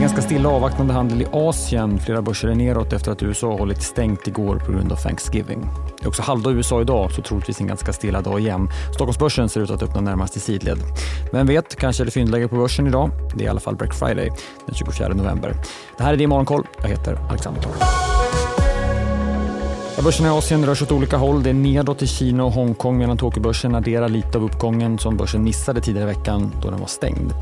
är ganska stilla avvaktande handel i Asien. Flera börser är neråt efter att USA hållit stängt igår på grund av Thanksgiving. Det är också halvdag i USA idag, så troligtvis en ganska stilla dag igen. Stockholmsbörsen ser ut att öppna närmast i sidled. Vem vet, kanske är det fyndläge på börsen idag. Det är i alla fall Black Friday den 24 november. Det här är Din Morgonkoll. Jag heter Alexander Klar. Börserna i Asien rör sig åt olika håll. Det är nedåt i Kina och Hongkong medan Tokyobörsen adderar lite av uppgången som börsen missade tidigare i veckan då den var stängd.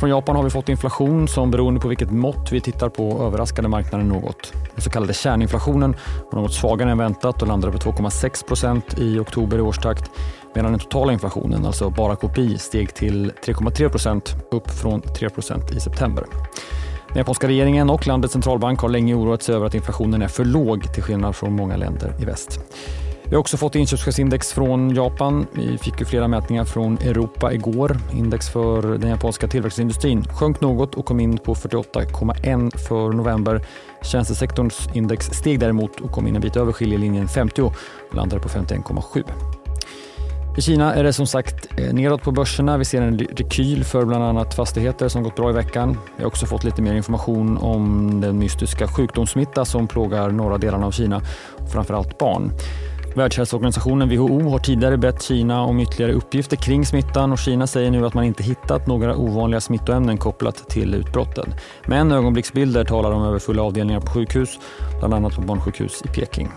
Från Japan har vi fått inflation som beroende på vilket mått vi tittar på överraskade marknaden något. Den så kallade kärninflationen var något svagare än väntat och landade på 2,6 procent i oktober i årstakt medan den totala inflationen, alltså bara KPI, steg till 3,3 procent upp från 3 procent i september. Den japanska regeringen och landets centralbank har länge oroat sig över att inflationen är för låg till skillnad från många länder i väst. Vi har också fått inköpschefsindex från Japan. Vi fick ju flera mätningar från Europa igår. Index för den japanska tillväxtindustrin sjönk något och kom in på 48,1 för november. Tjänstesektorns index steg däremot och kom in en bit över skiljelinjen 50 och landade på 51,7. I Kina är det som sagt eh, nedåt på börserna. Vi ser en rekyl för bland annat fastigheter som gått bra i veckan. Vi har också fått lite mer information om den mystiska sjukdomssmitta som plågar norra delarna av Kina, framförallt barn. Världshälsoorganisationen WHO har tidigare bett Kina om ytterligare uppgifter kring smittan och Kina säger nu att man inte hittat några ovanliga smittoämnen kopplat till utbrottet. Men ögonblicksbilder talar om överfulla avdelningar på sjukhus, bland annat på barnsjukhus i Peking.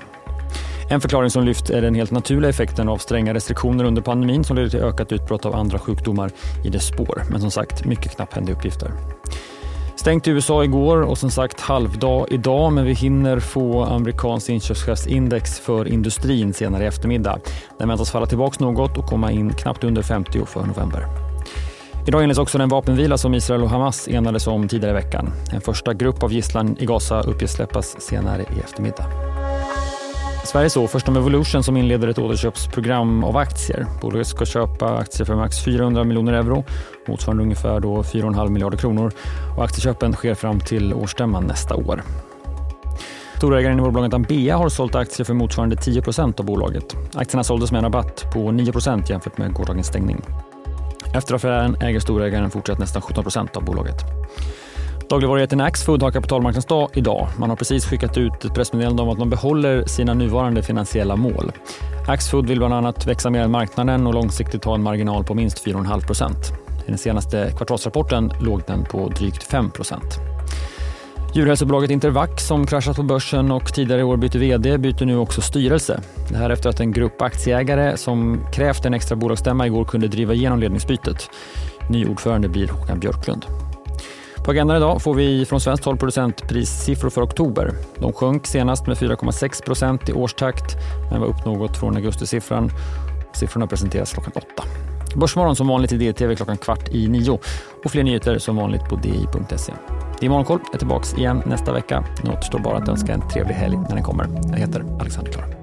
En förklaring som lyft är den helt naturliga effekten av stränga restriktioner under pandemin som leder till ökat utbrott av andra sjukdomar i dess spår. Men som sagt, mycket knapphändiga uppgifter. Stängt i USA igår och som sagt halvdag idag men vi hinner få amerikanskt inköpschefsindex för industrin senare i eftermiddag. Den väntas falla tillbaka något och komma in knappt under 50 för november. Idag inleds också den vapenvila som Israel och Hamas enades om tidigare i veckan. En första grupp av gisslan i Gaza uppges släppas senare i eftermiddag. Sverige så först om Evolution som inleder ett återköpsprogram av aktier. Bolaget ska köpa aktier för max 400 miljoner euro, motsvarande ungefär 4,5 miljarder kronor. Och aktieköpen sker fram till årsstämman nästa år. Storägaren i bolaget Ambea har sålt aktier för motsvarande 10% av bolaget. Aktierna såldes med en rabatt på 9% jämfört med gårdagens stängning. Efter affären äger storägaren fortsatt nästan 17% av bolaget. Dagligvarujätten Axfood har kapitalmarknadsdag idag. Man har precis skickat ut ett pressmeddelande om att man behåller sina nuvarande finansiella mål. Axfood vill bland annat växa mer än marknaden och långsiktigt ha en marginal på minst 4,5 procent. I den senaste kvartalsrapporten låg den på drygt 5 procent. Djurhälsobolaget Intervac som kraschat på börsen och tidigare i år bytte vd byter nu också styrelse. Det här efter att en grupp aktieägare som krävt en extra bolagsstämma igår kunde driva igenom ledningsbytet. Ny ordförande blir Håkan Björklund. På agendan idag får vi från svenskt håll producentprissiffror för oktober. De sjönk senast med 4,6 procent i årstakt men var upp något från augustisiffran. Siffrorna presenteras klockan åtta. Börsmorgon som vanligt i DTV klockan kvart i nio och fler nyheter som vanligt på di.se. Det är Morgonkoll är tillbaka igen nästa vecka. Nu återstår bara att önska en trevlig helg när den kommer. Jag heter Alexander Klar.